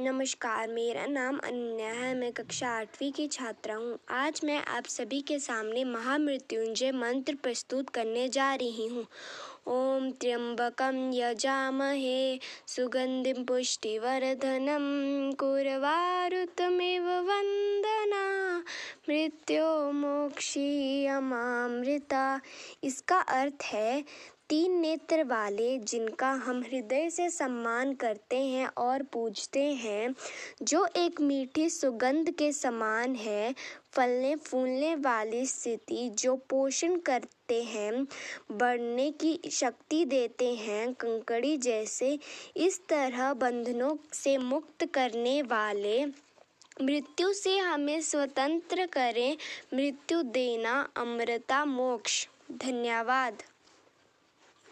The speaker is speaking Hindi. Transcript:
नमस्कार, मेरा नाम अनन्या है, मैं कक्षा आठवीं की छात्रा हूँ। आज मैं आप सभी के सामने महामृत्युंजय मंत्र प्रस्तुत करने जा रही हूँ। ओम त्र्यंबकम यजामहे सुगंधिम पुष्टिवर्धनम कुरवारुतमेव वंदना मृत्यो मोक्षीयमामृता। इसका अर्थ है तीन नेत्र वाले जिनका हम हृदय से सम्मान करते हैं और पूजते हैं, जो एक मीठी सुगंध के समान है, फलने फूलने वाली स्थिति जो पोषण करते हैं, बढ़ने की शक्ति देते हैं, कंकड़ी जैसे इस तरह बंधनों से मुक्त करने वाले। मृत्यु से हमें स्वतंत्र करें, मृत्यु देना अमृता मोक्ष। धन्यवाद।